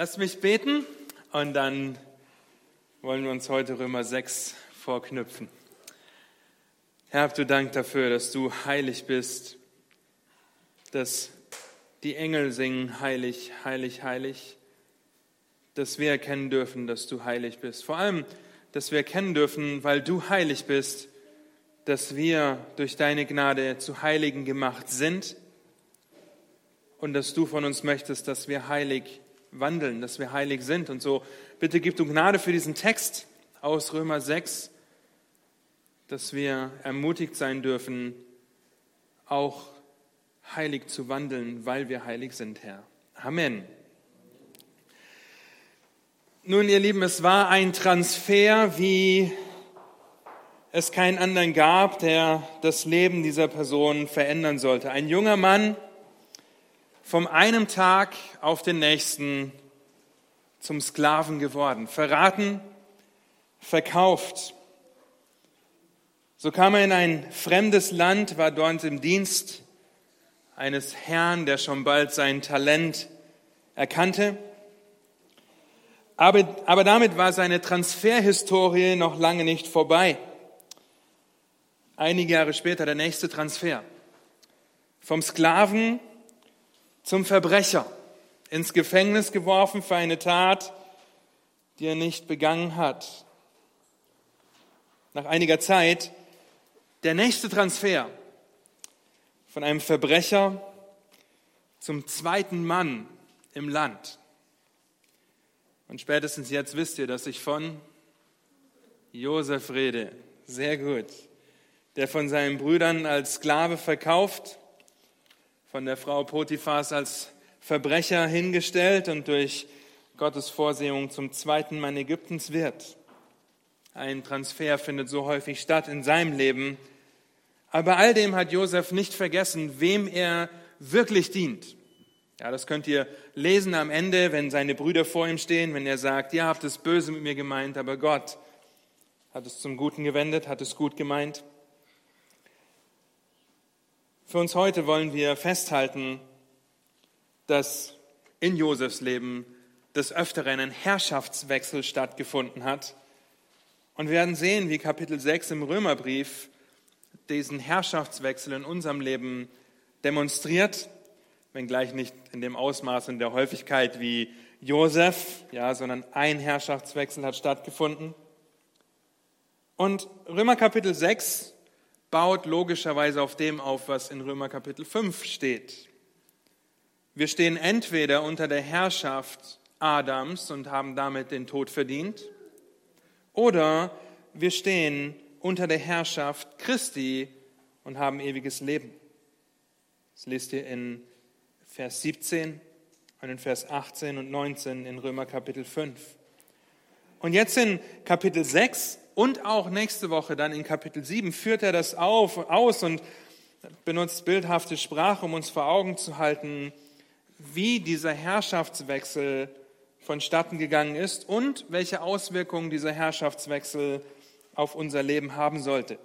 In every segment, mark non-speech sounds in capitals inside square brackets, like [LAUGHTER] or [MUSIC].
Lass mich beten und dann wollen wir uns heute Römer 6 vorknüpfen. Herr, habt du Dank dafür, dass du heilig bist, dass die Engel singen heilig, heilig, heilig, dass wir erkennen dürfen, dass du heilig bist. Vor allem, dass wir erkennen dürfen, weil du heilig bist, dass wir durch deine Gnade zu Heiligen gemacht sind und dass du von uns möchtest, dass wir heilig wandeln, dass wir heilig sind. Und so bitte gib du Gnade für diesen Text aus Römer 6, dass wir ermutigt sein dürfen, auch heilig zu wandeln, weil wir heilig sind, Herr. Amen. Nun, ihr Lieben, es war ein Transfer, wie es keinen anderen gab, der das Leben dieser Person verändern sollte. Ein junger Mann, vom einem Tag auf den nächsten zum Sklaven geworden, verraten, verkauft. So kam er in ein fremdes Land, war dort im Dienst eines Herrn, der schon bald sein Talent erkannte. Aber, aber damit war seine Transferhistorie noch lange nicht vorbei. Einige Jahre später der nächste Transfer. Vom Sklaven zum Verbrecher, ins Gefängnis geworfen für eine Tat, die er nicht begangen hat. Nach einiger Zeit der nächste Transfer von einem Verbrecher zum zweiten Mann im Land. Und spätestens jetzt wisst ihr, dass ich von Josef rede. Sehr gut. Der von seinen Brüdern als Sklave verkauft von der Frau Potiphas als Verbrecher hingestellt und durch Gottes Vorsehung zum zweiten Mann Ägyptens wird. Ein Transfer findet so häufig statt in seinem Leben. Aber all dem hat Josef nicht vergessen, wem er wirklich dient. Ja, das könnt ihr lesen am Ende, wenn seine Brüder vor ihm stehen, wenn er sagt, ihr habt es böse mit mir gemeint, aber Gott hat es zum Guten gewendet, hat es gut gemeint. Für uns heute wollen wir festhalten, dass in Josefs Leben des Öfteren ein Herrschaftswechsel stattgefunden hat. Und wir werden sehen, wie Kapitel 6 im Römerbrief diesen Herrschaftswechsel in unserem Leben demonstriert, wenngleich nicht in dem Ausmaß und der Häufigkeit wie Josef, ja, sondern ein Herrschaftswechsel hat stattgefunden. Und Römer Kapitel 6 baut logischerweise auf dem auf, was in Römer Kapitel 5 steht. Wir stehen entweder unter der Herrschaft Adams und haben damit den Tod verdient, oder wir stehen unter der Herrschaft Christi und haben ewiges Leben. Das lest ihr in Vers 17 und in Vers 18 und 19 in Römer Kapitel 5. Und jetzt in Kapitel 6 und auch nächste Woche dann in Kapitel 7 führt er das auf, aus und benutzt bildhafte Sprache, um uns vor Augen zu halten, wie dieser Herrschaftswechsel vonstatten gegangen ist und welche Auswirkungen dieser Herrschaftswechsel auf unser Leben haben sollte.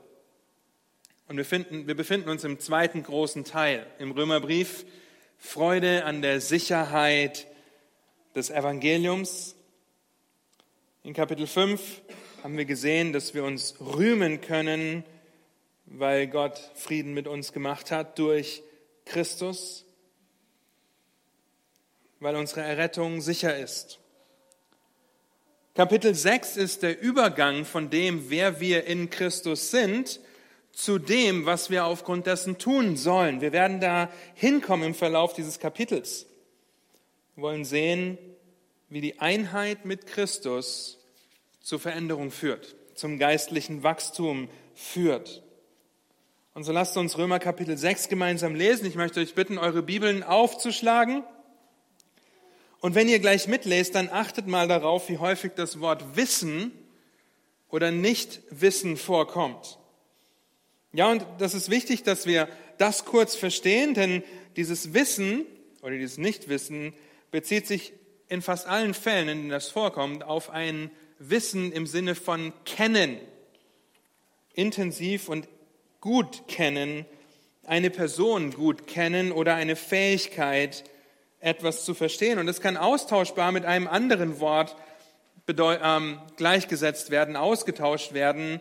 Und wir, finden, wir befinden uns im zweiten großen Teil im Römerbrief. Freude an der Sicherheit des Evangeliums. In Kapitel 5 haben wir gesehen, dass wir uns rühmen können, weil Gott Frieden mit uns gemacht hat durch Christus, weil unsere Errettung sicher ist. Kapitel 6 ist der Übergang von dem, wer wir in Christus sind, zu dem, was wir aufgrund dessen tun sollen. Wir werden da hinkommen im Verlauf dieses Kapitels. Wir wollen sehen, wie die Einheit mit Christus zur Veränderung führt, zum geistlichen Wachstum führt. Und so lasst uns Römer Kapitel 6 gemeinsam lesen. Ich möchte euch bitten, eure Bibeln aufzuschlagen. Und wenn ihr gleich mitlest, dann achtet mal darauf, wie häufig das Wort Wissen oder Nichtwissen vorkommt. Ja, und das ist wichtig, dass wir das kurz verstehen, denn dieses Wissen oder dieses Nichtwissen bezieht sich in fast allen Fällen, in denen das vorkommt, auf ein Wissen im Sinne von kennen, intensiv und gut kennen, eine Person gut kennen oder eine Fähigkeit etwas zu verstehen. Und es kann austauschbar mit einem anderen Wort ähm, gleichgesetzt werden, ausgetauscht werden.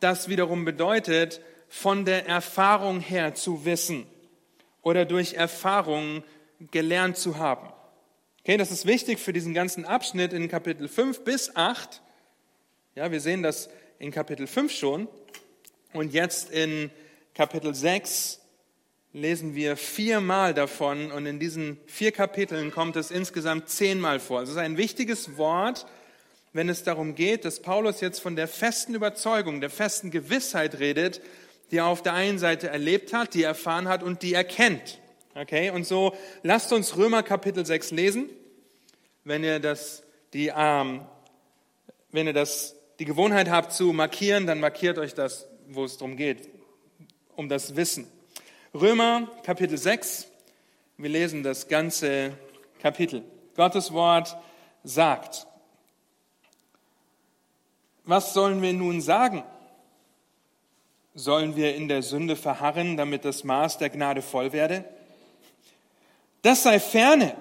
Das wiederum bedeutet, von der Erfahrung her zu wissen oder durch Erfahrung gelernt zu haben. Okay, das ist wichtig für diesen ganzen Abschnitt in Kapitel 5 bis 8. Ja, wir sehen das in Kapitel 5 schon. Und jetzt in Kapitel 6 lesen wir viermal davon und in diesen vier Kapiteln kommt es insgesamt zehnmal vor. Es ist ein wichtiges Wort, wenn es darum geht, dass Paulus jetzt von der festen Überzeugung, der festen Gewissheit redet, die er auf der einen Seite erlebt hat, die er erfahren hat und die er kennt. Okay, und so lasst uns Römer Kapitel 6 lesen. Wenn ihr das, die, ähm, wenn ihr das, die Gewohnheit habt zu markieren, dann markiert euch das, wo es darum geht, um das Wissen. Römer Kapitel 6, wir lesen das ganze Kapitel. Gottes Wort sagt, was sollen wir nun sagen? Sollen wir in der Sünde verharren, damit das Maß der Gnade voll werde? Das sei ferne.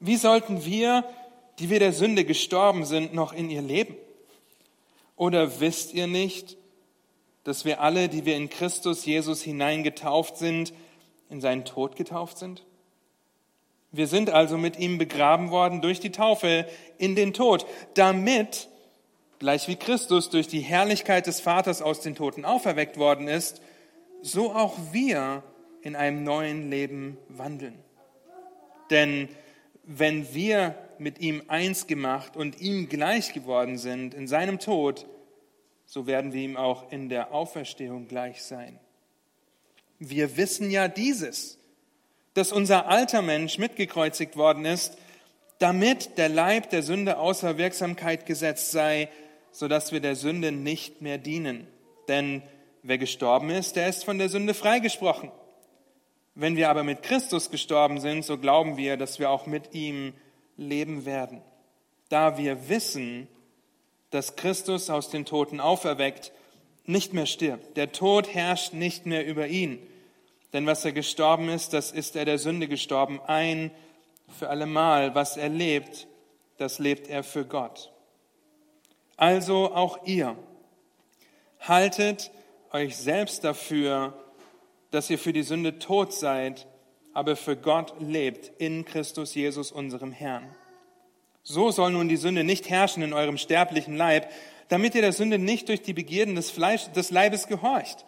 Wie sollten wir, die wir der Sünde gestorben sind, noch in ihr leben? Oder wisst ihr nicht, dass wir alle, die wir in Christus Jesus hineingetauft sind, in seinen Tod getauft sind? Wir sind also mit ihm begraben worden durch die Taufe in den Tod, damit Gleich wie Christus durch die Herrlichkeit des Vaters aus den Toten auferweckt worden ist, so auch wir in einem neuen Leben wandeln. Denn wenn wir mit ihm eins gemacht und ihm gleich geworden sind in seinem Tod, so werden wir ihm auch in der Auferstehung gleich sein. Wir wissen ja dieses, dass unser alter Mensch mitgekreuzigt worden ist, damit der Leib der Sünde außer Wirksamkeit gesetzt sei, sodass wir der Sünde nicht mehr dienen. Denn wer gestorben ist, der ist von der Sünde freigesprochen. Wenn wir aber mit Christus gestorben sind, so glauben wir, dass wir auch mit ihm leben werden. Da wir wissen, dass Christus aus den Toten auferweckt, nicht mehr stirbt. Der Tod herrscht nicht mehr über ihn. Denn was er gestorben ist, das ist er der Sünde gestorben, ein für allemal. Was er lebt, das lebt er für Gott. Also auch ihr. Haltet euch selbst dafür, dass ihr für die Sünde tot seid, aber für Gott lebt in Christus Jesus, unserem Herrn. So soll nun die Sünde nicht herrschen in eurem sterblichen Leib, damit ihr der Sünde nicht durch die Begierden des, Fleisch, des Leibes gehorcht.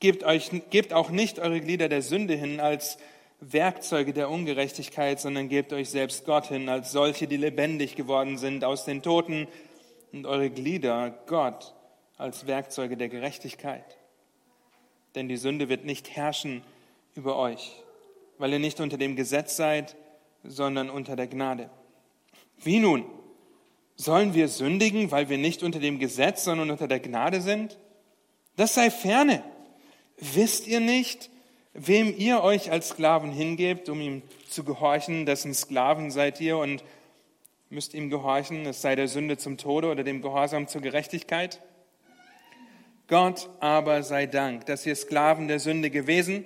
Gebt, euch, gebt auch nicht eure Glieder der Sünde hin als Werkzeuge der Ungerechtigkeit, sondern gebt euch selbst Gott hin als solche, die lebendig geworden sind aus den Toten und eure Glieder Gott als Werkzeuge der Gerechtigkeit. Denn die Sünde wird nicht herrschen über euch, weil ihr nicht unter dem Gesetz seid, sondern unter der Gnade. Wie nun? Sollen wir sündigen, weil wir nicht unter dem Gesetz, sondern unter der Gnade sind? Das sei ferne. Wisst ihr nicht, wem ihr euch als Sklaven hingebt, um ihm zu gehorchen, dessen Sklaven seid ihr und müsst ihm gehorchen, es sei der Sünde zum Tode oder dem Gehorsam zur Gerechtigkeit. Gott aber sei Dank, dass ihr Sklaven der Sünde gewesen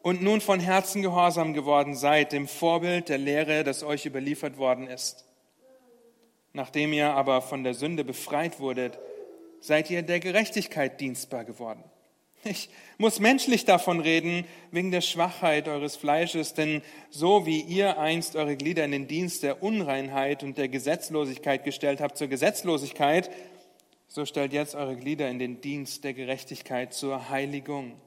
und nun von Herzen gehorsam geworden seid, dem Vorbild der Lehre, das euch überliefert worden ist. Nachdem ihr aber von der Sünde befreit wurdet, seid ihr der Gerechtigkeit dienstbar geworden. Ich muss menschlich davon reden, wegen der Schwachheit eures Fleisches, denn so wie ihr einst eure Glieder in den Dienst der Unreinheit und der Gesetzlosigkeit gestellt habt zur Gesetzlosigkeit, so stellt jetzt eure Glieder in den Dienst der Gerechtigkeit zur Heiligung.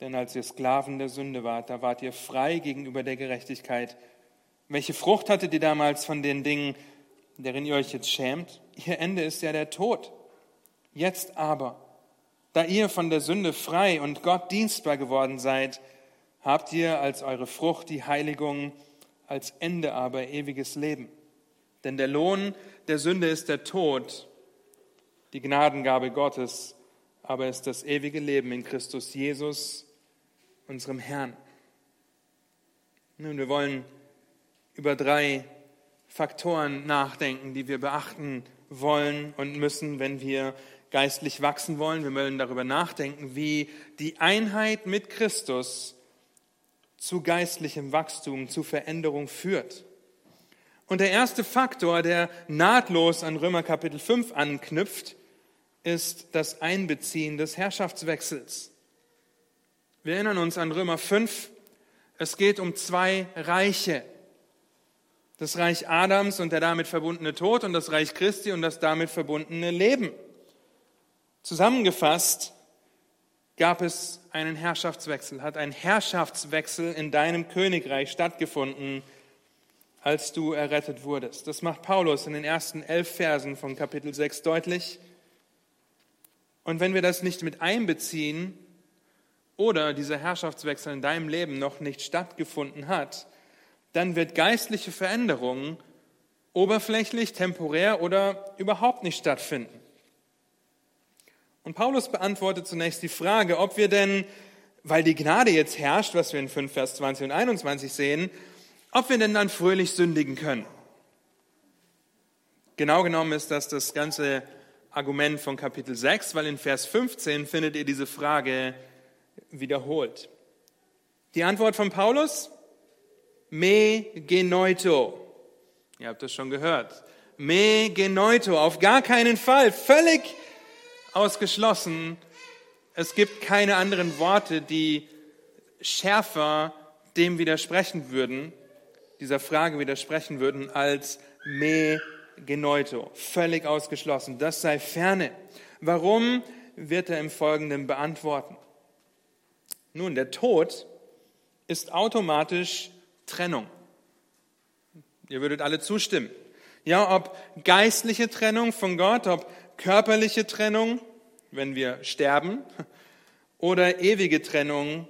Denn als ihr Sklaven der Sünde wart, da wart ihr frei gegenüber der Gerechtigkeit. Welche Frucht hattet ihr damals von den Dingen, deren ihr euch jetzt schämt? Ihr Ende ist ja der Tod. Jetzt aber da ihr von der Sünde frei und Gott dienstbar geworden seid, habt ihr als eure Frucht die Heiligung, als Ende aber ewiges Leben. Denn der Lohn der Sünde ist der Tod, die Gnadengabe Gottes aber ist das ewige Leben in Christus Jesus, unserem Herrn. Nun, wir wollen über drei Faktoren nachdenken, die wir beachten wollen und müssen, wenn wir geistlich wachsen wollen. Wir wollen darüber nachdenken, wie die Einheit mit Christus zu geistlichem Wachstum, zu Veränderung führt. Und der erste Faktor, der nahtlos an Römer Kapitel 5 anknüpft, ist das Einbeziehen des Herrschaftswechsels. Wir erinnern uns an Römer 5. Es geht um zwei Reiche. Das Reich Adams und der damit verbundene Tod und das Reich Christi und das damit verbundene Leben. Zusammengefasst gab es einen Herrschaftswechsel, hat ein Herrschaftswechsel in deinem Königreich stattgefunden, als du errettet wurdest. Das macht Paulus in den ersten elf Versen von Kapitel 6 deutlich. Und wenn wir das nicht mit einbeziehen oder dieser Herrschaftswechsel in deinem Leben noch nicht stattgefunden hat, dann wird geistliche Veränderung oberflächlich, temporär oder überhaupt nicht stattfinden. Und Paulus beantwortet zunächst die Frage, ob wir denn, weil die Gnade jetzt herrscht, was wir in 5 Vers 20 und 21 sehen, ob wir denn dann fröhlich sündigen können. Genau genommen ist das das ganze Argument von Kapitel 6, weil in Vers 15 findet ihr diese Frage wiederholt. Die Antwort von Paulus? Me genoito. Ihr habt das schon gehört. Me genoito. Auf gar keinen Fall. Völlig ausgeschlossen. Es gibt keine anderen Worte, die schärfer dem widersprechen würden, dieser Frage widersprechen würden, als me genoito. Völlig ausgeschlossen. Das sei ferne. Warum wird er im Folgenden beantworten? Nun, der Tod ist automatisch Trennung. Ihr würdet alle zustimmen. Ja, ob geistliche Trennung von Gott, ob körperliche Trennung, wenn wir sterben, oder ewige Trennung,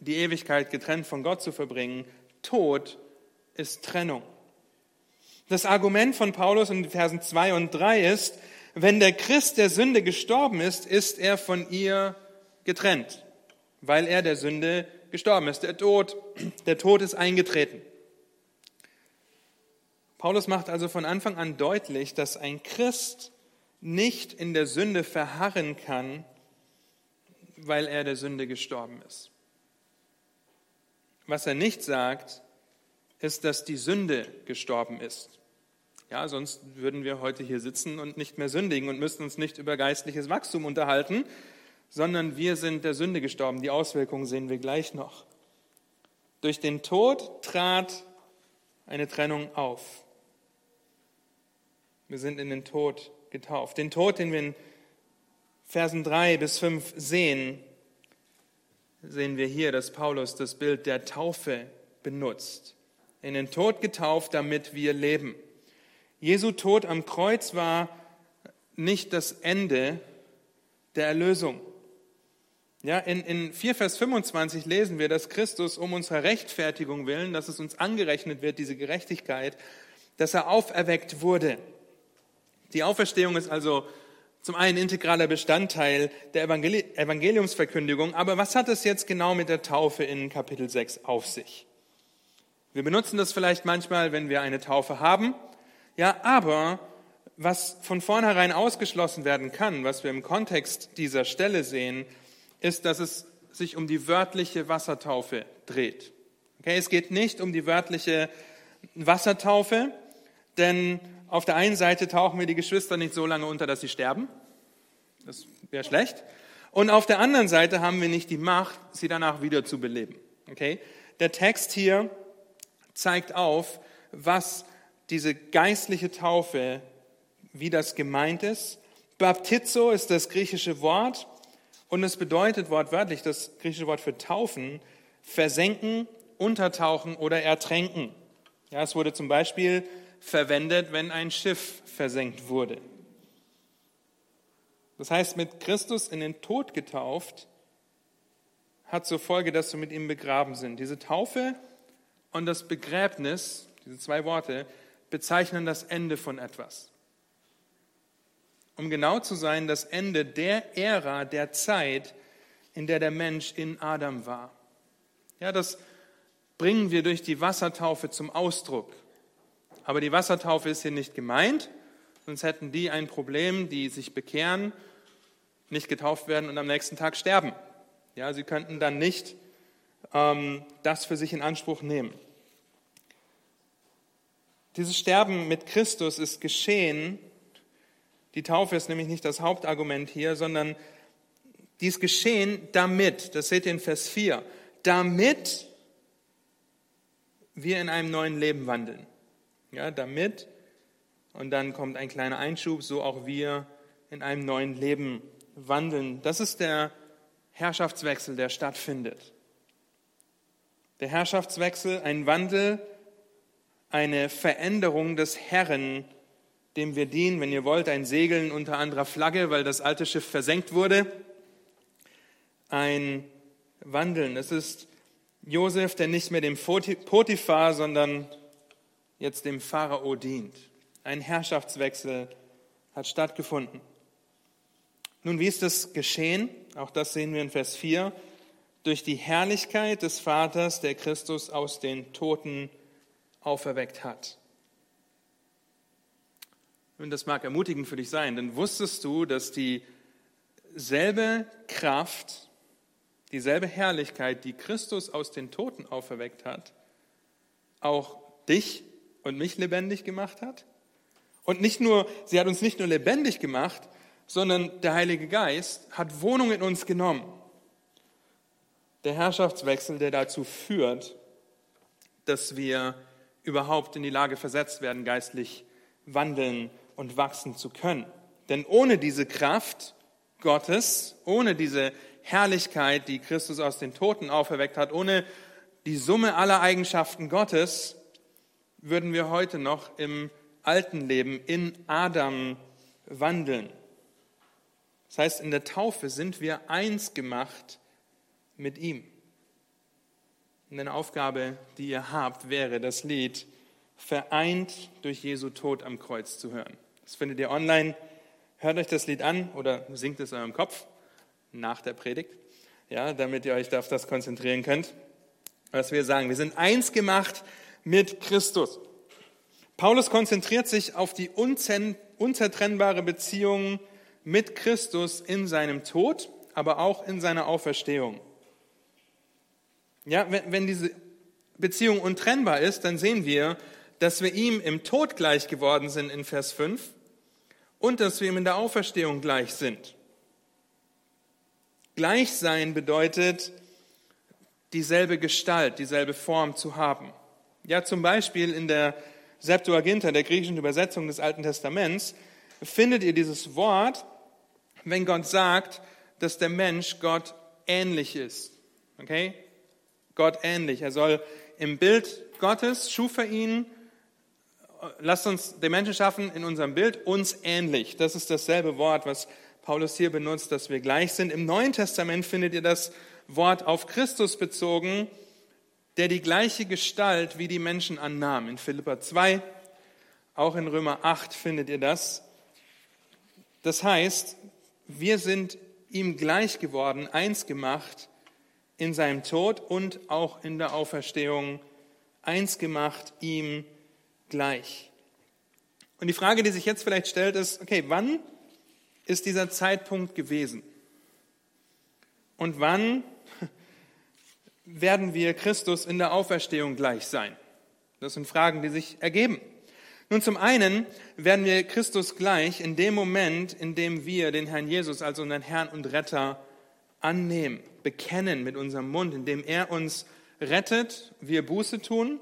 die Ewigkeit getrennt von Gott zu verbringen. Tod ist Trennung. Das Argument von Paulus in Versen 2 und 3 ist, wenn der Christ der Sünde gestorben ist, ist er von ihr getrennt, weil er der Sünde gestorben ist. Der Tod, der Tod ist eingetreten. Paulus macht also von Anfang an deutlich, dass ein Christ nicht in der Sünde verharren kann, weil er der Sünde gestorben ist. Was er nicht sagt, ist, dass die Sünde gestorben ist. Ja, sonst würden wir heute hier sitzen und nicht mehr sündigen und müssten uns nicht über geistliches Wachstum unterhalten, sondern wir sind der Sünde gestorben. Die Auswirkungen sehen wir gleich noch. Durch den Tod trat eine Trennung auf. Wir sind in den Tod getauft. Den Tod, den wir in Versen 3 bis 5 sehen, sehen wir hier, dass Paulus das Bild der Taufe benutzt. In den Tod getauft, damit wir leben. Jesu Tod am Kreuz war nicht das Ende der Erlösung. Ja, in, in 4 Vers 25 lesen wir, dass Christus um unserer Rechtfertigung willen, dass es uns angerechnet wird, diese Gerechtigkeit, dass er auferweckt wurde. Die Auferstehung ist also zum einen integraler Bestandteil der Evangeliumsverkündigung, aber was hat es jetzt genau mit der Taufe in Kapitel 6 auf sich? Wir benutzen das vielleicht manchmal, wenn wir eine Taufe haben, ja, aber was von vornherein ausgeschlossen werden kann, was wir im Kontext dieser Stelle sehen, ist, dass es sich um die wörtliche Wassertaufe dreht. Okay, es geht nicht um die wörtliche Wassertaufe, denn auf der einen Seite tauchen wir die Geschwister nicht so lange unter, dass sie sterben. Das wäre schlecht. Und auf der anderen Seite haben wir nicht die Macht, sie danach wieder zu beleben. Okay? Der Text hier zeigt auf, was diese geistliche Taufe, wie das gemeint ist. Baptizo ist das griechische Wort und es bedeutet wortwörtlich das griechische Wort für taufen, versenken, untertauchen oder ertränken. Ja, es wurde zum Beispiel verwendet, wenn ein Schiff versenkt wurde. Das heißt, mit Christus in den Tod getauft, hat zur Folge, dass wir mit ihm begraben sind. Diese Taufe und das Begräbnis, diese zwei Worte, bezeichnen das Ende von etwas. Um genau zu sein, das Ende der Ära, der Zeit, in der der Mensch in Adam war. Ja, das bringen wir durch die Wassertaufe zum Ausdruck. Aber die Wassertaufe ist hier nicht gemeint, sonst hätten die ein Problem, die sich bekehren, nicht getauft werden und am nächsten Tag sterben. Ja, sie könnten dann nicht ähm, das für sich in Anspruch nehmen. Dieses Sterben mit Christus ist geschehen. Die Taufe ist nämlich nicht das Hauptargument hier, sondern dies geschehen damit, das seht ihr in Vers 4, damit wir in einem neuen Leben wandeln. Ja, damit, und dann kommt ein kleiner Einschub, so auch wir in einem neuen Leben wandeln. Das ist der Herrschaftswechsel, der stattfindet. Der Herrschaftswechsel, ein Wandel, eine Veränderung des Herrn, dem wir dienen, wenn ihr wollt, ein Segeln unter anderer Flagge, weil das alte Schiff versenkt wurde. Ein Wandeln. Es ist Josef, der nicht mehr dem Potiphar, sondern jetzt dem Pharao dient. Ein Herrschaftswechsel hat stattgefunden. Nun, wie ist das geschehen? Auch das sehen wir in Vers 4. Durch die Herrlichkeit des Vaters, der Christus aus den Toten auferweckt hat. Und das mag ermutigend für dich sein, denn wusstest du, dass dieselbe Kraft, dieselbe Herrlichkeit, die Christus aus den Toten auferweckt hat, auch dich und mich lebendig gemacht hat? Und nicht nur, sie hat uns nicht nur lebendig gemacht, sondern der Heilige Geist hat Wohnung in uns genommen. Der Herrschaftswechsel, der dazu führt, dass wir überhaupt in die Lage versetzt werden, geistlich wandeln und wachsen zu können. Denn ohne diese Kraft Gottes, ohne diese Herrlichkeit, die Christus aus den Toten auferweckt hat, ohne die Summe aller Eigenschaften Gottes, würden wir heute noch im alten Leben in Adam wandeln. Das heißt, in der Taufe sind wir eins gemacht mit ihm. Und eine Aufgabe, die ihr habt, wäre das Lied Vereint durch Jesu Tod am Kreuz zu hören. Das findet ihr online. Hört euch das Lied an oder singt es in eurem Kopf nach der Predigt, ja, damit ihr euch auf das konzentrieren könnt, was wir sagen. Wir sind eins gemacht mit Christus. Paulus konzentriert sich auf die unzertrennbare Beziehung mit Christus in seinem Tod, aber auch in seiner Auferstehung. Ja, wenn, wenn diese Beziehung untrennbar ist, dann sehen wir, dass wir ihm im Tod gleich geworden sind in Vers 5 und dass wir ihm in der Auferstehung gleich sind. Gleich sein bedeutet, dieselbe Gestalt, dieselbe Form zu haben. Ja, zum Beispiel in der Septuaginta, der griechischen Übersetzung des Alten Testaments, findet ihr dieses Wort, wenn Gott sagt, dass der Mensch Gott ähnlich ist. Okay? Gott ähnlich. Er soll im Bild Gottes, schuf er ihn, lasst uns den Menschen schaffen in unserem Bild, uns ähnlich. Das ist dasselbe Wort, was Paulus hier benutzt, dass wir gleich sind. Im Neuen Testament findet ihr das Wort auf Christus bezogen, der die gleiche Gestalt wie die Menschen annahm. In Philippa 2, auch in Römer 8 findet ihr das. Das heißt, wir sind ihm gleich geworden, eins gemacht in seinem Tod und auch in der Auferstehung, eins gemacht ihm gleich. Und die Frage, die sich jetzt vielleicht stellt, ist, okay, wann ist dieser Zeitpunkt gewesen? Und wann werden wir Christus in der Auferstehung gleich sein? Das sind Fragen, die sich ergeben. Nun, zum einen werden wir Christus gleich in dem Moment, in dem wir den Herrn Jesus als unseren Herrn und Retter annehmen, bekennen mit unserem Mund, in dem er uns rettet, wir Buße tun.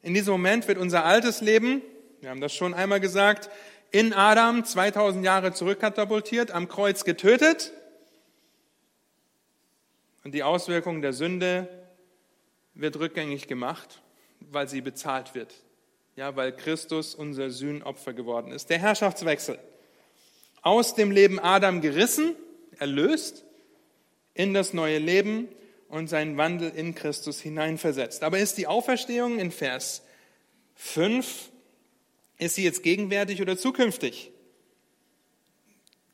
In diesem Moment wird unser altes Leben, wir haben das schon einmal gesagt, in Adam 2000 Jahre zurückkatapultiert, am Kreuz getötet. Und die Auswirkung der Sünde wird rückgängig gemacht, weil sie bezahlt wird. Ja, weil Christus unser Sühnopfer geworden ist. Der Herrschaftswechsel. Aus dem Leben Adam gerissen, erlöst, in das neue Leben und seinen Wandel in Christus hineinversetzt. Aber ist die Auferstehung in Vers 5 ist sie jetzt gegenwärtig oder zukünftig?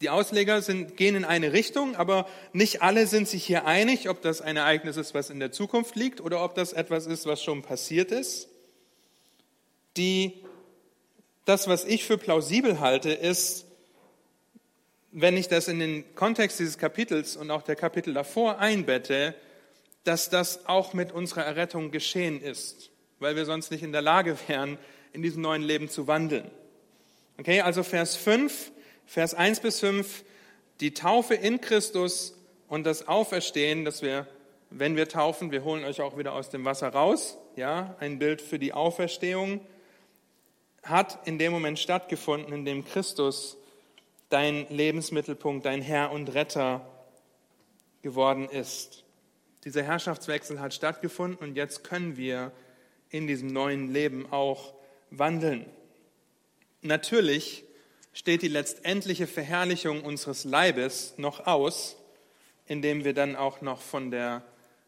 Die Ausleger sind, gehen in eine Richtung, aber nicht alle sind sich hier einig, ob das ein Ereignis ist, was in der Zukunft liegt oder ob das etwas ist, was schon passiert ist. Die, das, was ich für plausibel halte, ist, wenn ich das in den Kontext dieses Kapitels und auch der Kapitel davor einbette, dass das auch mit unserer Errettung geschehen ist, weil wir sonst nicht in der Lage wären, in diesem neuen Leben zu wandeln. Okay, also Vers 5, Vers 1 bis 5, die Taufe in Christus und das Auferstehen, dass wir, wenn wir taufen, wir holen euch auch wieder aus dem Wasser raus, ja, ein Bild für die Auferstehung, hat in dem Moment stattgefunden, in dem Christus dein Lebensmittelpunkt, dein Herr und Retter geworden ist. Dieser Herrschaftswechsel hat stattgefunden und jetzt können wir in diesem neuen Leben auch wandeln. Natürlich steht die letztendliche Verherrlichung unseres Leibes noch aus, indem wir dann auch noch von der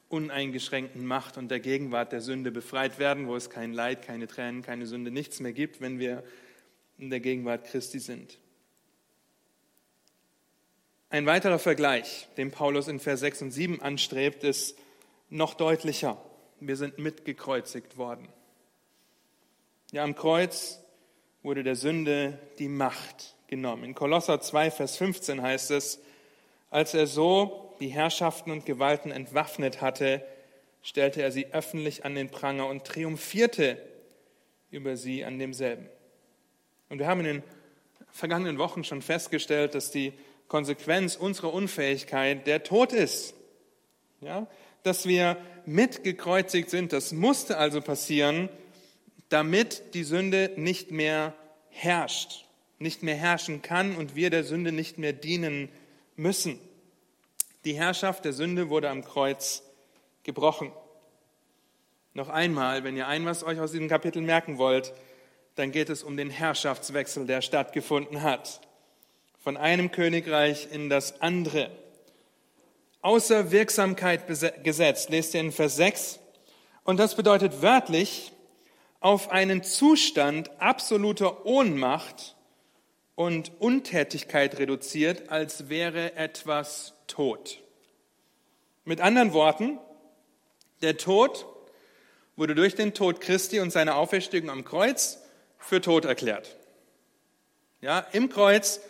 uneingeschränkten Macht und der Gegenwart der Sünde befreit werden, wo es kein Leid, keine Tränen, keine Sünde, nichts mehr gibt, wenn wir in der Gegenwart Christi sind. Ein weiterer Vergleich, den Paulus in Vers 6 und 7 anstrebt, ist noch deutlicher. Wir sind mitgekreuzigt worden. Ja, am Kreuz wurde der Sünde die Macht genommen. In Kolosser 2, Vers 15 heißt es, als er so die Herrschaften und Gewalten entwaffnet hatte, stellte er sie öffentlich an den Pranger und triumphierte über sie an demselben. Und wir haben in den vergangenen Wochen schon festgestellt, dass die Konsequenz unserer Unfähigkeit der Tod ist. Ja, dass wir mitgekreuzigt sind, das musste also passieren, damit die Sünde nicht mehr herrscht, nicht mehr herrschen kann und wir der Sünde nicht mehr dienen müssen. Die Herrschaft der Sünde wurde am Kreuz gebrochen. Noch einmal, wenn ihr ein was euch aus diesem Kapitel merken wollt, dann geht es um den Herrschaftswechsel, der stattgefunden hat von einem Königreich in das andere. Außer Wirksamkeit gesetzt, lest ihr in Vers 6. Und das bedeutet wörtlich auf einen Zustand absoluter Ohnmacht und Untätigkeit reduziert, als wäre etwas tot. Mit anderen Worten, der Tod wurde durch den Tod Christi und seine Auferstehung am Kreuz für tot erklärt. Ja, im Kreuz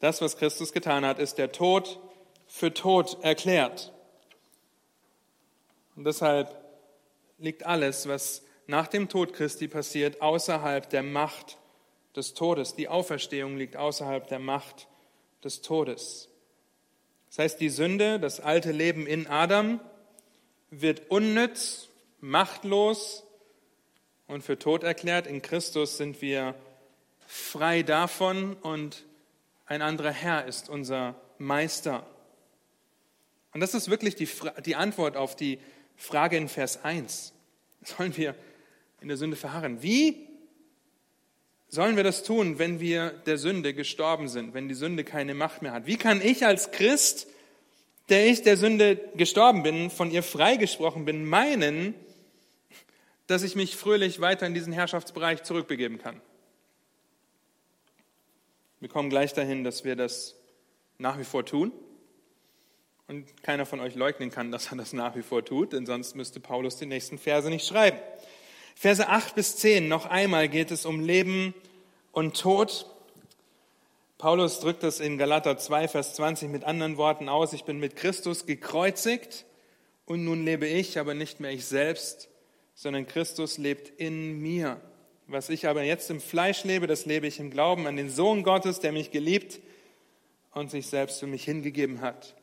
das, was Christus getan hat, ist der Tod für tot erklärt. Und deshalb liegt alles, was nach dem Tod Christi passiert, außerhalb der Macht des Todes. Die Auferstehung liegt außerhalb der Macht des Todes. Das heißt, die Sünde, das alte Leben in Adam, wird unnütz, machtlos und für tot erklärt. In Christus sind wir frei davon und ein anderer Herr ist unser Meister. Und das ist wirklich die, die Antwort auf die Frage in Vers 1. Sollen wir in der Sünde verharren? Wie sollen wir das tun, wenn wir der Sünde gestorben sind, wenn die Sünde keine Macht mehr hat? Wie kann ich als Christ, der ich der Sünde gestorben bin, von ihr freigesprochen bin, meinen, dass ich mich fröhlich weiter in diesen Herrschaftsbereich zurückbegeben kann? Wir kommen gleich dahin, dass wir das nach wie vor tun. Und keiner von euch leugnen kann, dass er das nach wie vor tut, denn sonst müsste Paulus die nächsten Verse nicht schreiben. Verse 8 bis 10, noch einmal geht es um Leben und Tod. Paulus drückt das in Galater 2, Vers 20 mit anderen Worten aus. Ich bin mit Christus gekreuzigt und nun lebe ich, aber nicht mehr ich selbst, sondern Christus lebt in mir. Was ich aber jetzt im Fleisch lebe, das lebe ich im Glauben an den Sohn Gottes, der mich geliebt und sich selbst für mich hingegeben hat.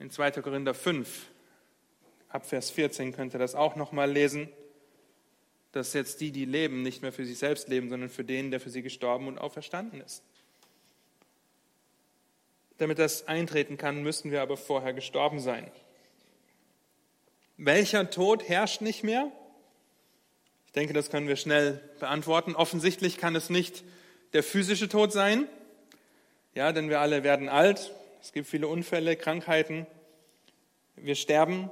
In 2. Korinther 5, ab Vers 14 könnt ihr das auch nochmal lesen, dass jetzt die, die leben, nicht mehr für sich selbst leben, sondern für den, der für sie gestorben und auferstanden ist. Damit das eintreten kann, müssen wir aber vorher gestorben sein. Welcher Tod herrscht nicht mehr? denke, das können wir schnell beantworten. Offensichtlich kann es nicht der physische Tod sein, ja, denn wir alle werden alt. Es gibt viele Unfälle, Krankheiten. Wir sterben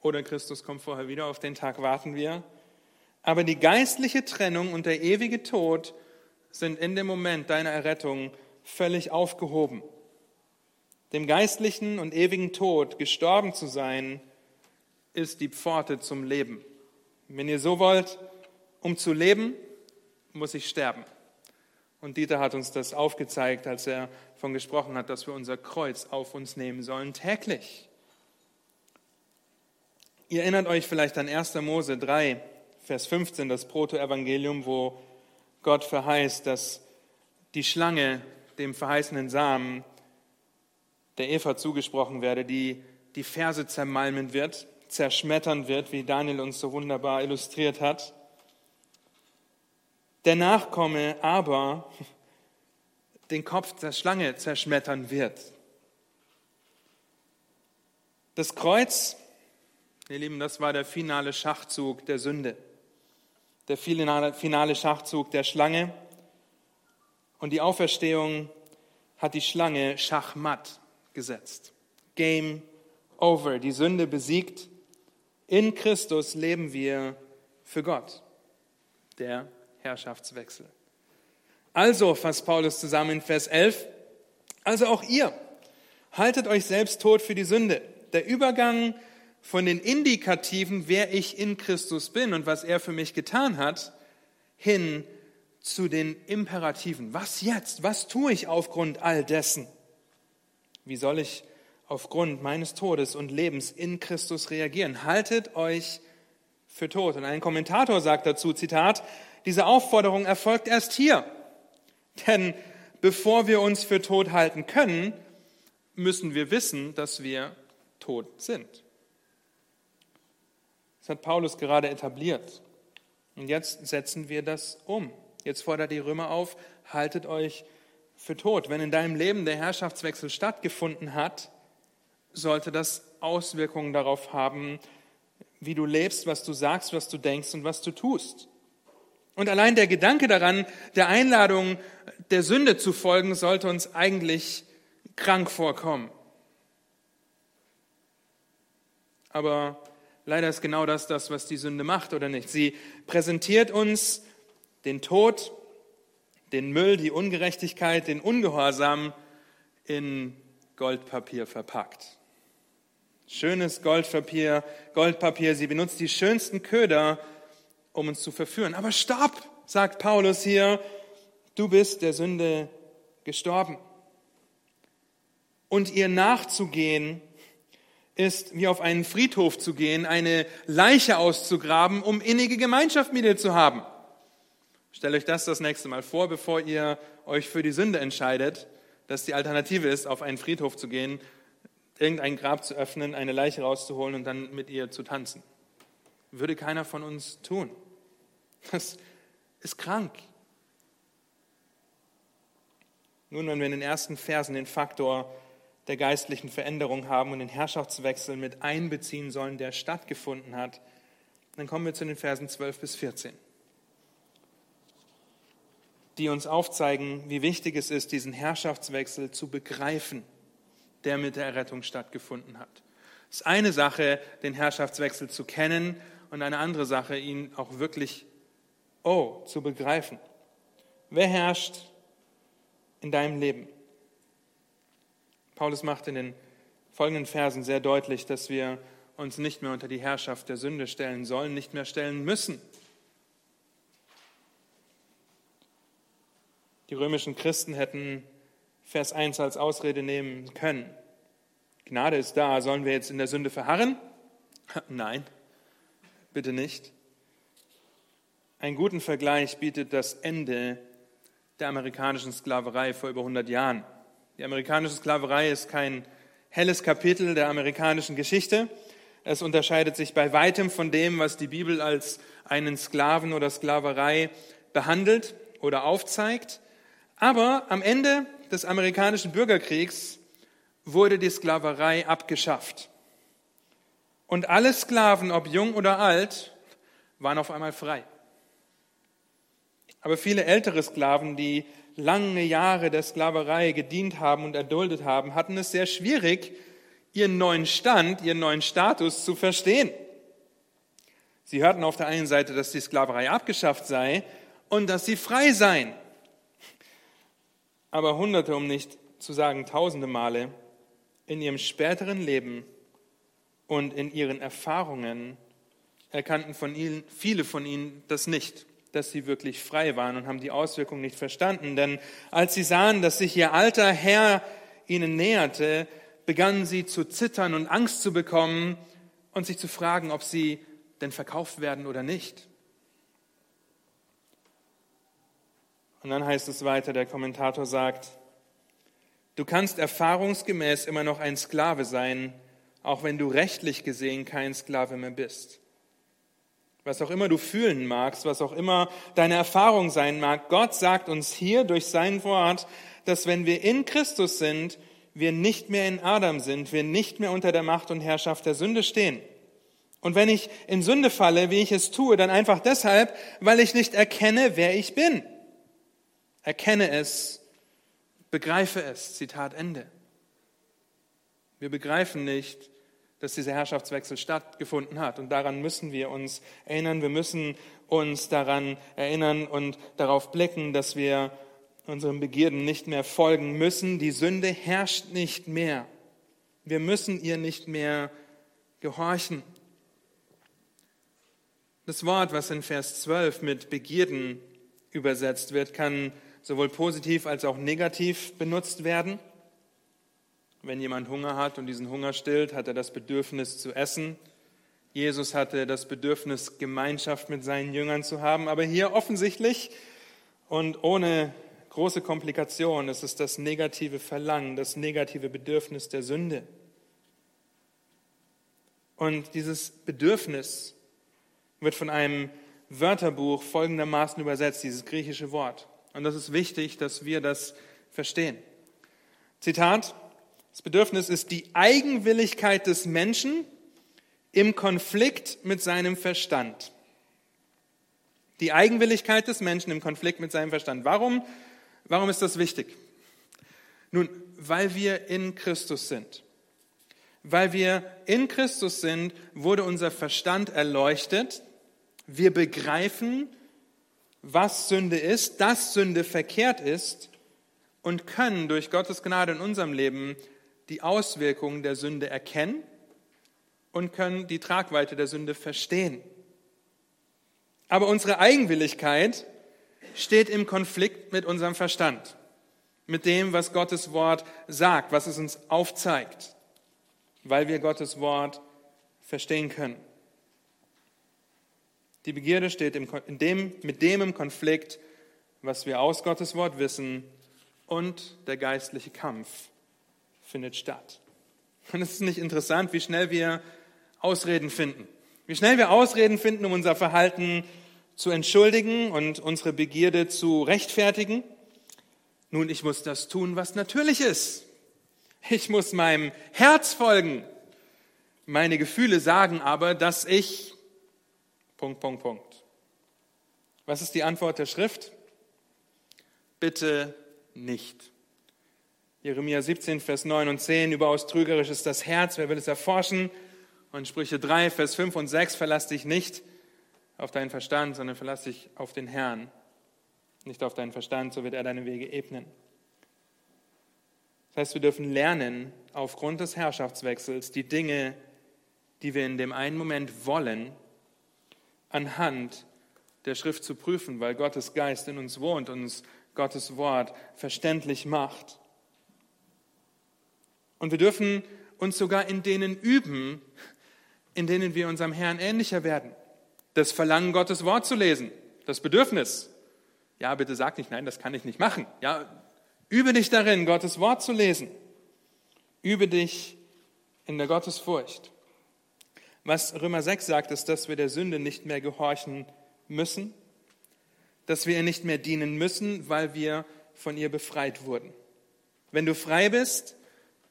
oder Christus kommt vorher wieder. Auf den Tag warten wir. Aber die geistliche Trennung und der ewige Tod sind in dem Moment deiner Errettung völlig aufgehoben. Dem geistlichen und ewigen Tod gestorben zu sein, ist die Pforte zum Leben. Wenn ihr so wollt, um zu leben, muss ich sterben. Und Dieter hat uns das aufgezeigt, als er von gesprochen hat, dass wir unser Kreuz auf uns nehmen sollen täglich. Ihr erinnert euch vielleicht an 1. Mose 3, Vers 15, das Protoevangelium, wo Gott verheißt, dass die Schlange dem verheißenen Samen der Eva zugesprochen werde, die die Verse zermalmen wird, zerschmettern wird, wie Daniel uns so wunderbar illustriert hat. Der Nachkomme aber [LAUGHS] den Kopf der Schlange zerschmettern wird. Das Kreuz, ihr Lieben, das war der finale Schachzug der Sünde, der finale Schachzug der Schlange. Und die Auferstehung hat die Schlange schachmatt gesetzt. Game over, die Sünde besiegt. In Christus leben wir für Gott. Der Herrschaftswechsel. Also, fasst Paulus zusammen in Vers 11, also auch ihr, haltet euch selbst tot für die Sünde. Der Übergang von den Indikativen, wer ich in Christus bin und was er für mich getan hat, hin zu den Imperativen. Was jetzt? Was tue ich aufgrund all dessen? Wie soll ich aufgrund meines Todes und Lebens in Christus reagieren? Haltet euch für tot. Und ein Kommentator sagt dazu, Zitat, diese Aufforderung erfolgt erst hier. Denn bevor wir uns für tot halten können, müssen wir wissen, dass wir tot sind. Das hat Paulus gerade etabliert. Und jetzt setzen wir das um. Jetzt fordert die Römer auf, haltet euch für tot. Wenn in deinem Leben der Herrschaftswechsel stattgefunden hat, sollte das Auswirkungen darauf haben, wie du lebst, was du sagst, was du denkst und was du tust. Und allein der Gedanke daran, der Einladung der Sünde zu folgen, sollte uns eigentlich krank vorkommen. Aber leider ist genau das das, was die Sünde macht, oder nicht? Sie präsentiert uns den Tod, den Müll, die Ungerechtigkeit, den Ungehorsam in Goldpapier verpackt. Schönes Goldpapier, Goldpapier, sie benutzt die schönsten Köder, um uns zu verführen. Aber stopp, sagt Paulus hier, du bist der Sünde gestorben. Und ihr nachzugehen, ist wie auf einen Friedhof zu gehen, eine Leiche auszugraben, um innige Gemeinschaft mit ihr zu haben. Stellt euch das das nächste Mal vor, bevor ihr euch für die Sünde entscheidet, dass die Alternative ist, auf einen Friedhof zu gehen, irgendein Grab zu öffnen, eine Leiche rauszuholen und dann mit ihr zu tanzen. Würde keiner von uns tun. Das ist krank. Nun, wenn wir in den ersten Versen den Faktor der geistlichen Veränderung haben und den Herrschaftswechsel mit einbeziehen sollen, der stattgefunden hat, dann kommen wir zu den Versen 12 bis 14, die uns aufzeigen, wie wichtig es ist, diesen Herrschaftswechsel zu begreifen, der mit der Errettung stattgefunden hat. Es ist eine Sache, den Herrschaftswechsel zu kennen und eine andere Sache, ihn auch wirklich oh, zu begreifen. Wer herrscht in deinem Leben? Paulus macht in den folgenden Versen sehr deutlich, dass wir uns nicht mehr unter die Herrschaft der Sünde stellen sollen, nicht mehr stellen müssen. Die römischen Christen hätten Vers 1 als Ausrede nehmen können. Gnade ist da, sollen wir jetzt in der Sünde verharren? [LAUGHS] Nein, bitte nicht. Einen guten Vergleich bietet das Ende der amerikanischen Sklaverei vor über 100 Jahren. Die amerikanische Sklaverei ist kein helles Kapitel der amerikanischen Geschichte. Es unterscheidet sich bei weitem von dem, was die Bibel als einen Sklaven oder Sklaverei behandelt oder aufzeigt. Aber am Ende des amerikanischen Bürgerkriegs wurde die Sklaverei abgeschafft. Und alle Sklaven, ob jung oder alt, waren auf einmal frei. Aber viele ältere Sklaven, die lange Jahre der Sklaverei gedient haben und erduldet haben, hatten es sehr schwierig, ihren neuen Stand, ihren neuen Status zu verstehen. Sie hörten auf der einen Seite, dass die Sklaverei abgeschafft sei und dass sie frei seien. Aber hunderte, um nicht zu sagen tausende Male, in ihrem späteren Leben und in ihren Erfahrungen erkannten von ihnen, viele von ihnen das nicht dass sie wirklich frei waren und haben die Auswirkungen nicht verstanden. Denn als sie sahen, dass sich ihr alter Herr ihnen näherte, begannen sie zu zittern und Angst zu bekommen und sich zu fragen, ob sie denn verkauft werden oder nicht. Und dann heißt es weiter, der Kommentator sagt, du kannst erfahrungsgemäß immer noch ein Sklave sein, auch wenn du rechtlich gesehen kein Sklave mehr bist. Was auch immer du fühlen magst, was auch immer deine Erfahrung sein mag, Gott sagt uns hier durch sein Wort, dass wenn wir in Christus sind, wir nicht mehr in Adam sind, wir nicht mehr unter der Macht und Herrschaft der Sünde stehen. Und wenn ich in Sünde falle, wie ich es tue, dann einfach deshalb, weil ich nicht erkenne, wer ich bin. Erkenne es, begreife es. Zitat Ende. Wir begreifen nicht, dass dieser Herrschaftswechsel stattgefunden hat. Und daran müssen wir uns erinnern. Wir müssen uns daran erinnern und darauf blicken, dass wir unseren Begierden nicht mehr folgen müssen. Die Sünde herrscht nicht mehr. Wir müssen ihr nicht mehr gehorchen. Das Wort, was in Vers 12 mit Begierden übersetzt wird, kann sowohl positiv als auch negativ benutzt werden. Wenn jemand Hunger hat und diesen Hunger stillt, hat er das Bedürfnis zu essen. Jesus hatte das Bedürfnis, Gemeinschaft mit seinen Jüngern zu haben. Aber hier offensichtlich und ohne große Komplikation ist es das negative Verlangen, das negative Bedürfnis der Sünde. Und dieses Bedürfnis wird von einem Wörterbuch folgendermaßen übersetzt, dieses griechische Wort. Und das ist wichtig, dass wir das verstehen. Zitat, das Bedürfnis ist die Eigenwilligkeit des Menschen im Konflikt mit seinem Verstand. Die Eigenwilligkeit des Menschen im Konflikt mit seinem Verstand. Warum, warum ist das wichtig? Nun, weil wir in Christus sind. Weil wir in Christus sind, wurde unser Verstand erleuchtet. Wir begreifen, was Sünde ist, dass Sünde verkehrt ist und können durch Gottes Gnade in unserem Leben die Auswirkungen der Sünde erkennen und können die Tragweite der Sünde verstehen. Aber unsere Eigenwilligkeit steht im Konflikt mit unserem Verstand, mit dem, was Gottes Wort sagt, was es uns aufzeigt, weil wir Gottes Wort verstehen können. Die Begierde steht in dem, mit dem im Konflikt, was wir aus Gottes Wort wissen, und der geistliche Kampf findet statt. Und es ist nicht interessant, wie schnell wir Ausreden finden. Wie schnell wir Ausreden finden, um unser Verhalten zu entschuldigen und unsere Begierde zu rechtfertigen. Nun, ich muss das tun, was natürlich ist. Ich muss meinem Herz folgen. Meine Gefühle sagen aber, dass ich Punkt, Punkt, Punkt. Was ist die Antwort der Schrift? Bitte nicht. Jeremia 17, Vers 9 und 10, überaus trügerisch ist das Herz, wer will es erforschen? Und Sprüche 3, Vers 5 und 6, verlass dich nicht auf deinen Verstand, sondern verlass dich auf den Herrn. Nicht auf deinen Verstand, so wird er deine Wege ebnen. Das heißt, wir dürfen lernen, aufgrund des Herrschaftswechsels die Dinge, die wir in dem einen Moment wollen, anhand der Schrift zu prüfen, weil Gottes Geist in uns wohnt und uns Gottes Wort verständlich macht. Und wir dürfen uns sogar in denen üben, in denen wir unserem Herrn ähnlicher werden. Das Verlangen, Gottes Wort zu lesen, das Bedürfnis. Ja, bitte sag nicht, nein, das kann ich nicht machen. Ja, übe dich darin, Gottes Wort zu lesen. Übe dich in der Gottesfurcht. Was Römer 6 sagt, ist, dass wir der Sünde nicht mehr gehorchen müssen, dass wir ihr nicht mehr dienen müssen, weil wir von ihr befreit wurden. Wenn du frei bist,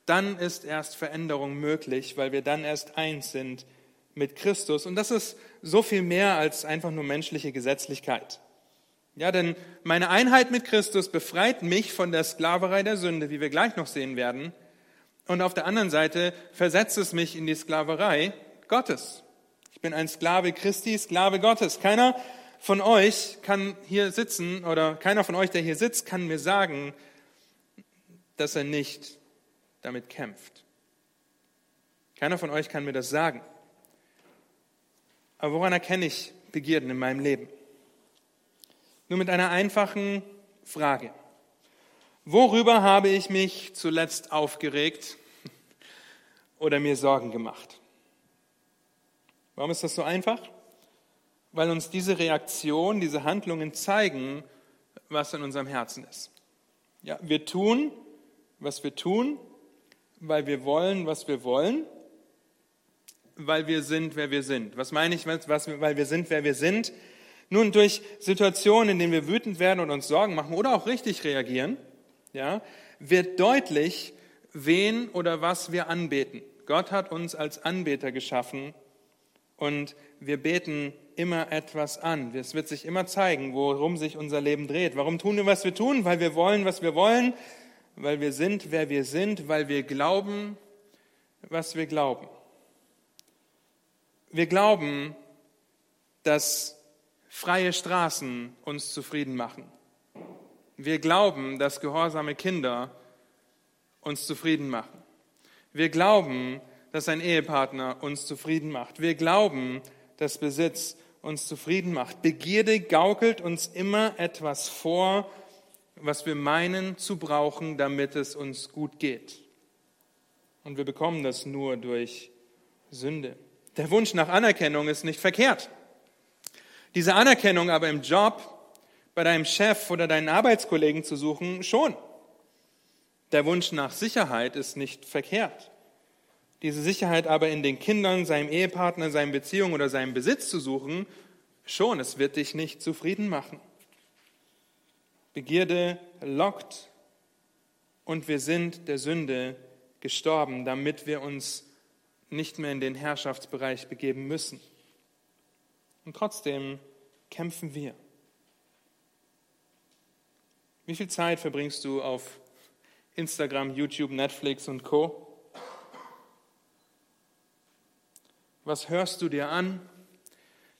dann ist erst Veränderung möglich, weil wir dann erst eins sind mit Christus. Und das ist so viel mehr als einfach nur menschliche Gesetzlichkeit. Ja, denn meine Einheit mit Christus befreit mich von der Sklaverei der Sünde, wie wir gleich noch sehen werden. Und auf der anderen Seite versetzt es mich in die Sklaverei Gottes. Ich bin ein Sklave Christi, Sklave Gottes. Keiner von euch kann hier sitzen oder keiner von euch, der hier sitzt, kann mir sagen, dass er nicht damit kämpft. Keiner von euch kann mir das sagen. Aber woran erkenne ich Begierden in meinem Leben? Nur mit einer einfachen Frage. Worüber habe ich mich zuletzt aufgeregt oder mir Sorgen gemacht? Warum ist das so einfach? Weil uns diese Reaktion, diese Handlungen zeigen, was in unserem Herzen ist. Ja, wir tun, was wir tun, weil wir wollen, was wir wollen, weil wir sind, wer wir sind. Was meine ich, was, weil wir sind, wer wir sind? Nun, durch Situationen, in denen wir wütend werden und uns Sorgen machen oder auch richtig reagieren, ja, wird deutlich, wen oder was wir anbeten. Gott hat uns als Anbeter geschaffen und wir beten immer etwas an. Es wird sich immer zeigen, worum sich unser Leben dreht. Warum tun wir, was wir tun? Weil wir wollen, was wir wollen, weil wir sind, wer wir sind, weil wir glauben, was wir glauben. Wir glauben, dass freie Straßen uns zufrieden machen. Wir glauben, dass gehorsame Kinder uns zufrieden machen. Wir glauben, dass ein Ehepartner uns zufrieden macht. Wir glauben, dass Besitz uns zufrieden macht. Begierde gaukelt uns immer etwas vor, was wir meinen zu brauchen, damit es uns gut geht. Und wir bekommen das nur durch Sünde. Der Wunsch nach Anerkennung ist nicht verkehrt. Diese Anerkennung aber im Job, bei deinem Chef oder deinen Arbeitskollegen zu suchen, schon. Der Wunsch nach Sicherheit ist nicht verkehrt. Diese Sicherheit aber in den Kindern, seinem Ehepartner, seinen Beziehungen oder seinem Besitz zu suchen, schon, es wird dich nicht zufrieden machen. Begierde lockt und wir sind der Sünde gestorben, damit wir uns nicht mehr in den Herrschaftsbereich begeben müssen. Und trotzdem kämpfen wir. Wie viel Zeit verbringst du auf Instagram, YouTube, Netflix und Co? Was hörst du dir an?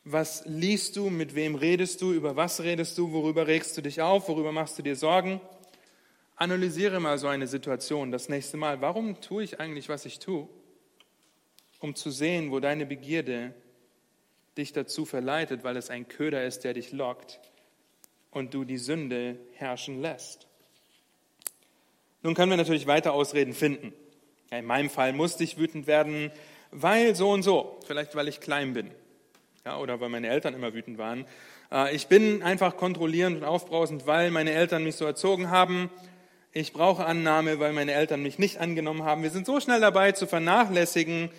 Was liest du? Mit wem redest du? Über was redest du? Worüber regst du dich auf? Worüber machst du dir Sorgen? Analysiere mal so eine Situation das nächste Mal. Warum tue ich eigentlich, was ich tue? um zu sehen, wo deine Begierde dich dazu verleitet, weil es ein Köder ist, der dich lockt und du die Sünde herrschen lässt. Nun können wir natürlich weiter Ausreden finden. in meinem Fall musste ich wütend werden, weil so und so, vielleicht weil ich klein bin ja, oder weil meine Eltern immer wütend waren. Äh, ich bin einfach kontrollierend und aufbrausend, weil meine Eltern mich so erzogen haben. Ich brauche Annahme, weil meine Eltern mich nicht angenommen haben. Wir sind so schnell dabei zu vernachlässigen,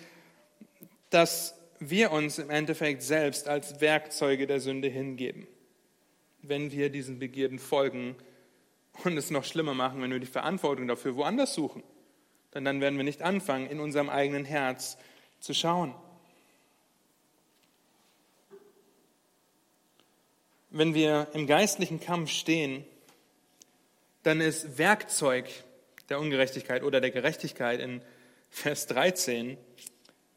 dass wir uns im Endeffekt selbst als Werkzeuge der Sünde hingeben, wenn wir diesen Begierden folgen und es noch schlimmer machen, wenn wir die Verantwortung dafür woanders suchen. Denn dann werden wir nicht anfangen, in unserem eigenen Herz zu schauen. Wenn wir im geistlichen Kampf stehen, dann ist Werkzeug der Ungerechtigkeit oder der Gerechtigkeit in Vers 13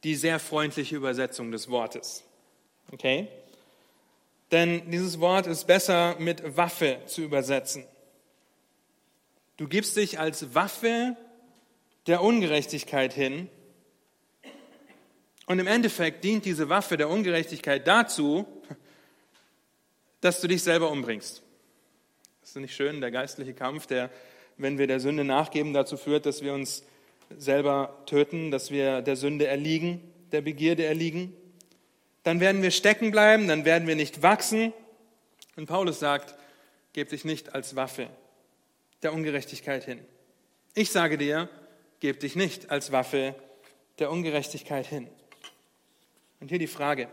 die sehr freundliche Übersetzung des Wortes. Okay? Denn dieses Wort ist besser mit Waffe zu übersetzen. Du gibst dich als Waffe der Ungerechtigkeit hin. Und im Endeffekt dient diese Waffe der Ungerechtigkeit dazu, dass du dich selber umbringst. Das ist nicht schön, der geistliche Kampf, der, wenn wir der Sünde nachgeben, dazu führt, dass wir uns selber töten, dass wir der Sünde erliegen, der Begierde erliegen, dann werden wir stecken bleiben, dann werden wir nicht wachsen. Und Paulus sagt, geb dich nicht als Waffe der Ungerechtigkeit hin. Ich sage dir, geb dich nicht als Waffe der Ungerechtigkeit hin. Und hier die Frage,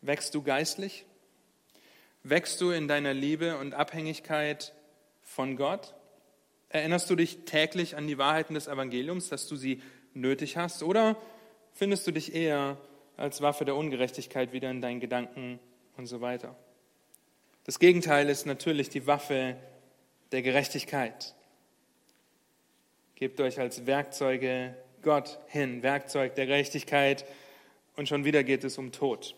wächst du geistlich? Wächst du in deiner Liebe und Abhängigkeit von Gott? Erinnerst du dich täglich an die Wahrheiten des Evangeliums, dass du sie nötig hast? Oder findest du dich eher als Waffe der Ungerechtigkeit wieder in deinen Gedanken und so weiter? Das Gegenteil ist natürlich die Waffe der Gerechtigkeit. Gebt euch als Werkzeuge Gott hin, Werkzeug der Gerechtigkeit, und schon wieder geht es um Tod.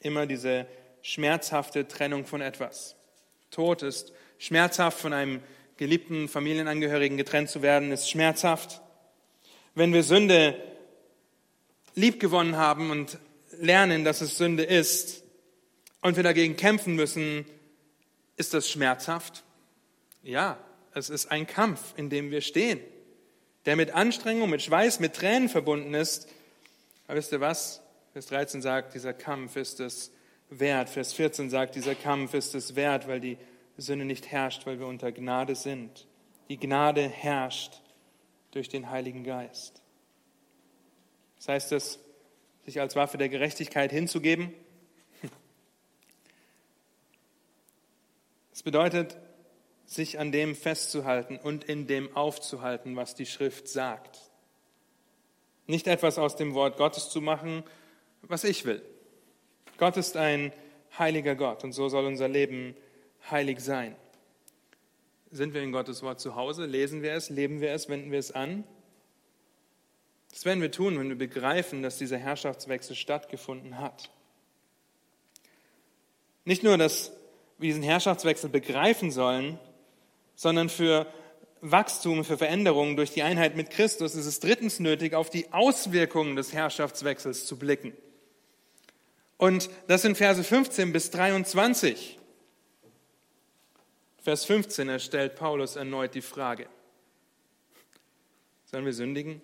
Immer diese schmerzhafte Trennung von etwas. Tod ist schmerzhaft von einem geliebten Familienangehörigen getrennt zu werden, ist schmerzhaft. Wenn wir Sünde liebgewonnen haben und lernen, dass es Sünde ist und wir dagegen kämpfen müssen, ist das schmerzhaft? Ja, es ist ein Kampf, in dem wir stehen, der mit Anstrengung, mit Schweiß, mit Tränen verbunden ist. Aber wisst ihr was? Vers 13 sagt, dieser Kampf ist es wert. Vers 14 sagt, dieser Kampf ist es wert, weil die Sünde nicht herrscht, weil wir unter Gnade sind. Die Gnade herrscht durch den Heiligen Geist. Das heißt es, sich als Waffe der Gerechtigkeit hinzugeben? Es bedeutet, sich an dem festzuhalten und in dem aufzuhalten, was die Schrift sagt. Nicht etwas aus dem Wort Gottes zu machen, was ich will. Gott ist ein heiliger Gott und so soll unser Leben heilig sein. Sind wir in Gottes Wort zu Hause? Lesen wir es? Leben wir es? Wenden wir es an? Das werden wir tun, wenn wir begreifen, dass dieser Herrschaftswechsel stattgefunden hat. Nicht nur, dass wir diesen Herrschaftswechsel begreifen sollen, sondern für Wachstum, für Veränderungen durch die Einheit mit Christus ist es drittens nötig, auf die Auswirkungen des Herrschaftswechsels zu blicken. Und das sind Verse 15 bis 23. Vers 15 erstellt Paulus erneut die Frage, sollen wir sündigen,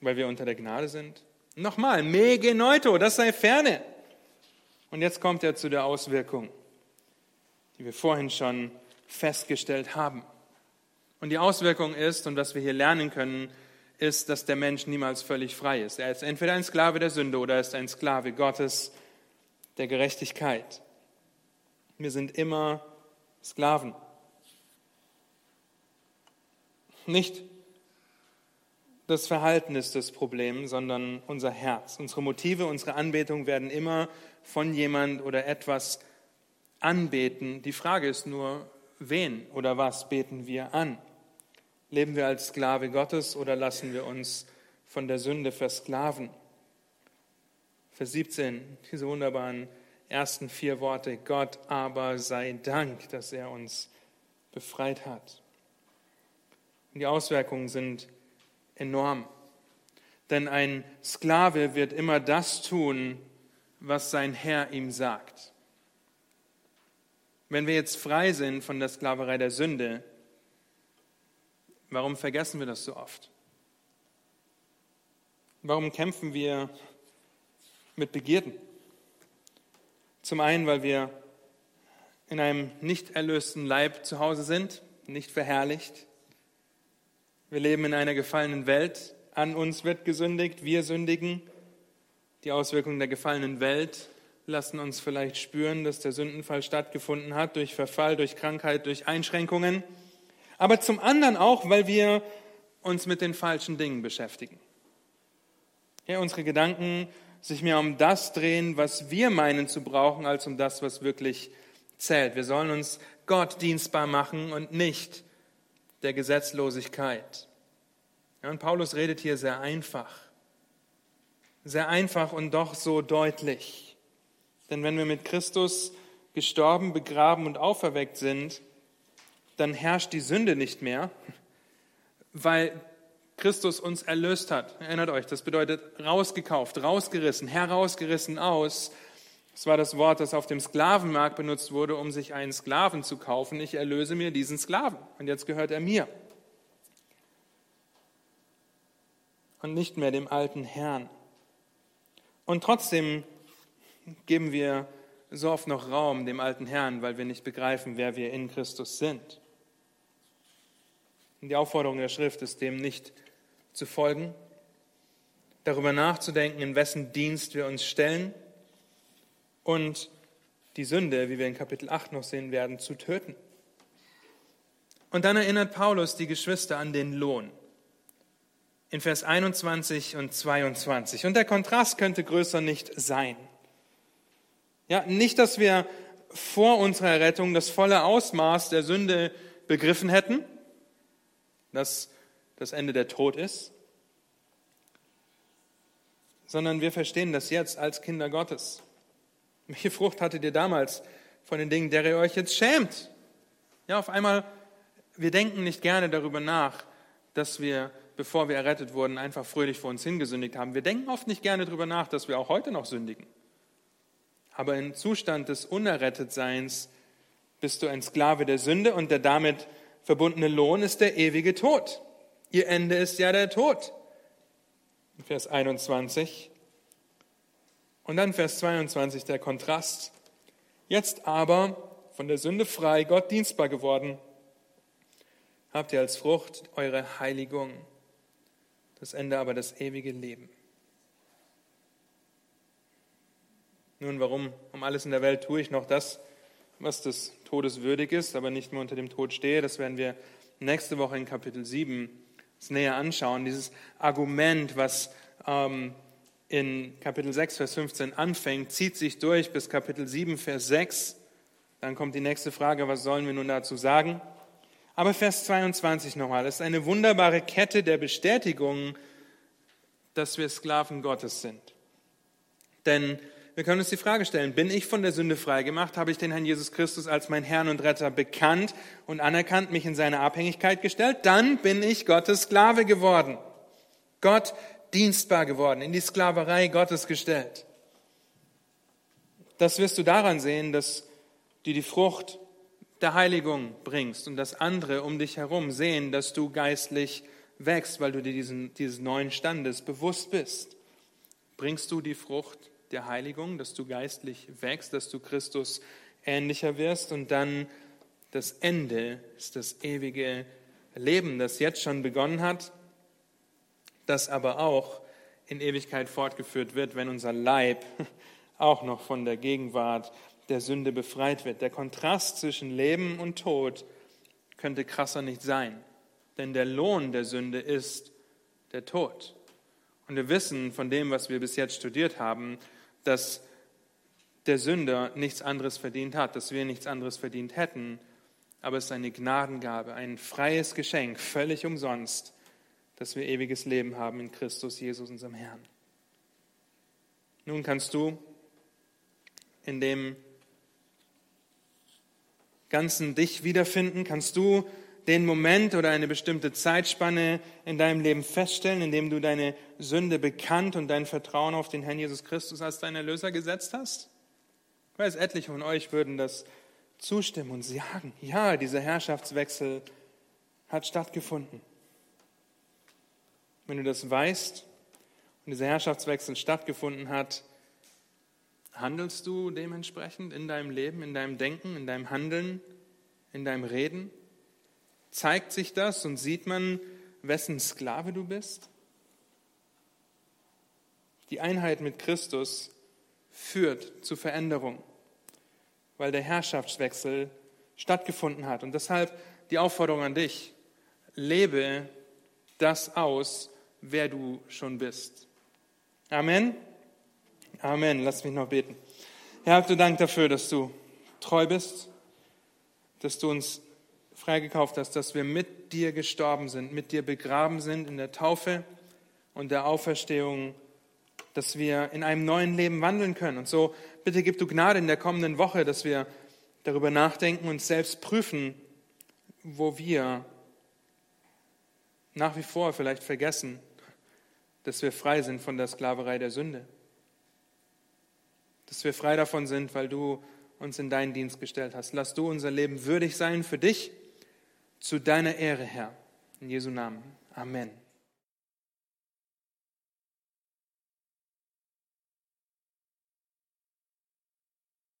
weil wir unter der Gnade sind? Nochmal, me geneuto, das sei ferne. Und jetzt kommt er zu der Auswirkung, die wir vorhin schon festgestellt haben. Und die Auswirkung ist, und was wir hier lernen können, ist, dass der Mensch niemals völlig frei ist. Er ist entweder ein Sklave der Sünde oder er ist ein Sklave Gottes der Gerechtigkeit. Wir sind immer Sklaven. Nicht das Verhalten ist das Problem, sondern unser Herz. Unsere Motive, unsere Anbetung werden immer von jemand oder etwas anbeten. Die Frage ist nur, wen oder was beten wir an? Leben wir als Sklave Gottes oder lassen wir uns von der Sünde versklaven? Vers 17, diese wunderbaren ersten vier Worte. Gott aber sei Dank, dass er uns befreit hat. Und die Auswirkungen sind enorm. Denn ein Sklave wird immer das tun, was sein Herr ihm sagt. Wenn wir jetzt frei sind von der Sklaverei der Sünde, warum vergessen wir das so oft? Warum kämpfen wir mit Begierden? Zum einen, weil wir in einem nicht erlösten Leib zu Hause sind, nicht verherrlicht. Wir leben in einer gefallenen Welt. An uns wird gesündigt, wir sündigen. Die Auswirkungen der gefallenen Welt lassen uns vielleicht spüren, dass der Sündenfall stattgefunden hat durch Verfall, durch Krankheit, durch Einschränkungen. Aber zum anderen auch, weil wir uns mit den falschen Dingen beschäftigen. Ja, unsere Gedanken sich mehr um das drehen, was wir meinen zu brauchen, als um das, was wirklich zählt. Wir sollen uns Gott dienstbar machen und nicht der Gesetzlosigkeit. Ja, und Paulus redet hier sehr einfach. Sehr einfach und doch so deutlich. Denn wenn wir mit Christus gestorben, begraben und auferweckt sind, dann herrscht die Sünde nicht mehr, weil Christus uns erlöst hat. Erinnert euch, das bedeutet rausgekauft, rausgerissen, herausgerissen aus. Das war das Wort, das auf dem Sklavenmarkt benutzt wurde, um sich einen Sklaven zu kaufen. Ich erlöse mir diesen Sklaven und jetzt gehört er mir. Und nicht mehr dem alten Herrn. Und trotzdem geben wir so oft noch Raum dem alten Herrn, weil wir nicht begreifen, wer wir in Christus sind. Und die Aufforderung der Schrift ist dem nicht zu folgen, darüber nachzudenken, in wessen Dienst wir uns stellen und die Sünde, wie wir in Kapitel 8 noch sehen werden, zu töten. Und dann erinnert Paulus die Geschwister an den Lohn in Vers 21 und 22. Und der Kontrast könnte größer nicht sein. Ja, nicht, dass wir vor unserer Errettung das volle Ausmaß der Sünde begriffen hätten, dass das Ende der Tod ist, sondern wir verstehen das jetzt als Kinder Gottes. Welche Frucht hattet ihr damals von den Dingen, der ihr euch jetzt schämt? Ja, auf einmal, wir denken nicht gerne darüber nach, dass wir, bevor wir errettet wurden, einfach fröhlich vor uns hingesündigt haben. Wir denken oft nicht gerne darüber nach, dass wir auch heute noch sündigen. Aber im Zustand des Unerrettetseins bist du ein Sklave der Sünde und der damit verbundene Lohn ist der ewige Tod. Ihr Ende ist ja der Tod. Vers 21. Und dann Vers 22 der Kontrast. Jetzt aber, von der Sünde frei, Gott dienstbar geworden, habt ihr als Frucht eure Heiligung, das Ende aber das ewige Leben. Nun, warum um alles in der Welt tue ich noch das, was des Todes würdig ist, aber nicht mehr unter dem Tod stehe? Das werden wir nächste Woche in Kapitel 7 näher anschauen. Dieses Argument, was ähm, in Kapitel 6, Vers 15 anfängt, zieht sich durch bis Kapitel 7, Vers 6. Dann kommt die nächste Frage, was sollen wir nun dazu sagen? Aber Vers 22 nochmal, das ist eine wunderbare Kette der Bestätigung, dass wir Sklaven Gottes sind. Denn wir können uns die Frage stellen, bin ich von der Sünde frei gemacht? Habe ich den Herrn Jesus Christus als mein Herrn und Retter bekannt und anerkannt, mich in seine Abhängigkeit gestellt? Dann bin ich Gottes Sklave geworden. Gott dienstbar geworden, in die Sklaverei Gottes gestellt. Das wirst du daran sehen, dass du die Frucht der Heiligung bringst und dass andere um dich herum sehen, dass du geistlich wächst, weil du dir diesen, dieses neuen Standes bewusst bist. Bringst du die Frucht der Heiligung, dass du geistlich wächst, dass du Christus ähnlicher wirst und dann das Ende ist das ewige Leben, das jetzt schon begonnen hat das aber auch in Ewigkeit fortgeführt wird, wenn unser Leib [LAUGHS] auch noch von der Gegenwart der Sünde befreit wird. Der Kontrast zwischen Leben und Tod könnte krasser nicht sein, denn der Lohn der Sünde ist der Tod. Und wir wissen von dem, was wir bis jetzt studiert haben, dass der Sünder nichts anderes verdient hat, dass wir nichts anderes verdient hätten, aber es ist eine Gnadengabe, ein freies Geschenk, völlig umsonst, dass wir ewiges Leben haben in Christus Jesus, unserem Herrn. Nun kannst du in dem Ganzen dich wiederfinden, kannst du den Moment oder eine bestimmte Zeitspanne in deinem Leben feststellen, in dem du deine Sünde bekannt und dein Vertrauen auf den Herrn Jesus Christus als deinen Erlöser gesetzt hast? Ich weiß, etliche von euch würden das zustimmen und sagen, ja, dieser Herrschaftswechsel hat stattgefunden. Wenn du das weißt und dieser Herrschaftswechsel stattgefunden hat, handelst du dementsprechend in deinem Leben, in deinem Denken, in deinem Handeln, in deinem Reden? Zeigt sich das und sieht man, wessen Sklave du bist? Die Einheit mit Christus führt zu Veränderung, weil der Herrschaftswechsel stattgefunden hat. Und deshalb die Aufforderung an dich, lebe das aus, wer du schon bist. Amen. Amen. Lass mich noch beten. Herr, du Dank dafür, dass du treu bist, dass du uns freigekauft hast, dass wir mit dir gestorben sind, mit dir begraben sind in der Taufe und der Auferstehung, dass wir in einem neuen Leben wandeln können. Und so bitte gib du Gnade in der kommenden Woche, dass wir darüber nachdenken und selbst prüfen, wo wir nach wie vor vielleicht vergessen, dass wir frei sind von der Sklaverei der Sünde. Dass wir frei davon sind, weil du uns in deinen Dienst gestellt hast. Lass du unser Leben würdig sein für dich, zu deiner Ehre, Herr. In Jesu Namen. Amen.